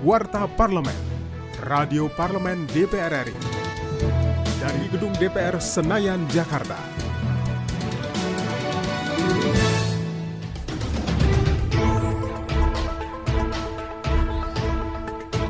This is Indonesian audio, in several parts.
Warta Parlemen, Radio Parlemen DPR RI. Dari Gedung DPR Senayan, Jakarta.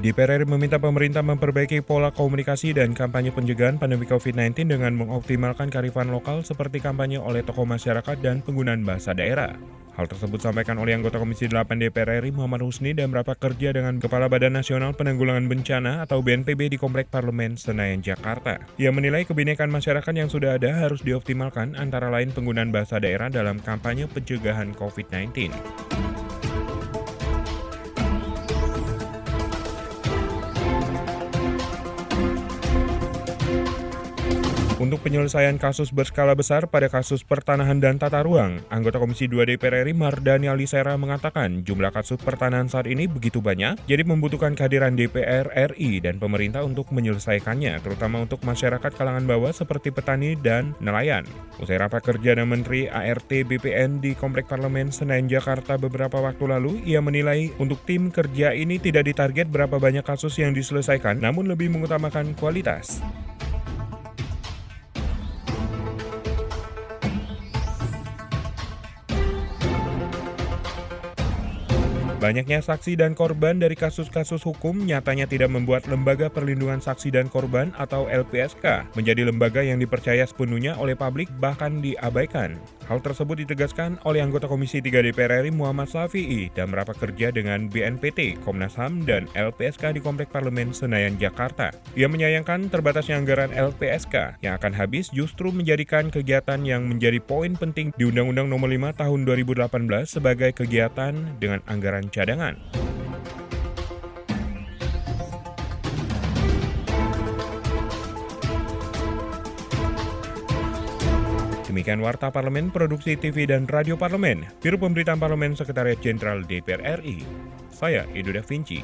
DPR RI meminta pemerintah memperbaiki pola komunikasi dan kampanye pencegahan pandemi COVID-19 dengan mengoptimalkan karifan lokal seperti kampanye oleh tokoh masyarakat dan penggunaan bahasa daerah. Hal tersebut disampaikan oleh anggota Komisi 8 DPR RI Muhammad Husni dan rapat kerja dengan Kepala Badan Nasional Penanggulangan Bencana atau BNPB di Komplek Parlemen Senayan, Jakarta. Ia menilai kebinekaan masyarakat yang sudah ada harus dioptimalkan antara lain penggunaan bahasa daerah dalam kampanye pencegahan COVID-19. Untuk penyelesaian kasus berskala besar pada kasus pertanahan dan tata ruang, anggota Komisi 2 DPR RI Mardani Alisera mengatakan jumlah kasus pertanahan saat ini begitu banyak, jadi membutuhkan kehadiran DPR RI dan pemerintah untuk menyelesaikannya, terutama untuk masyarakat kalangan bawah seperti petani dan nelayan. Usai rapat kerja dan Menteri ART BPN di Komplek Parlemen Senayan Jakarta beberapa waktu lalu, ia menilai untuk tim kerja ini tidak ditarget berapa banyak kasus yang diselesaikan, namun lebih mengutamakan kualitas. Banyaknya saksi dan korban dari kasus-kasus hukum nyatanya tidak membuat Lembaga Perlindungan Saksi dan Korban atau LPSK menjadi lembaga yang dipercaya sepenuhnya oleh publik bahkan diabaikan. Hal tersebut ditegaskan oleh anggota Komisi 3 DPR RI Muhammad Safi'i dan merapat kerja dengan BNPT, Komnas HAM, dan LPSK di Komplek Parlemen Senayan, Jakarta. Ia menyayangkan terbatasnya anggaran LPSK yang akan habis justru menjadikan kegiatan yang menjadi poin penting di Undang-Undang Nomor 5 Tahun 2018 sebagai kegiatan dengan anggaran cadangan. Demikian Warta Parlemen, Produksi TV dan Radio Parlemen, Biro Pemberitaan Parlemen Sekretariat Jenderal DPR RI. Saya Edo Da Vinci.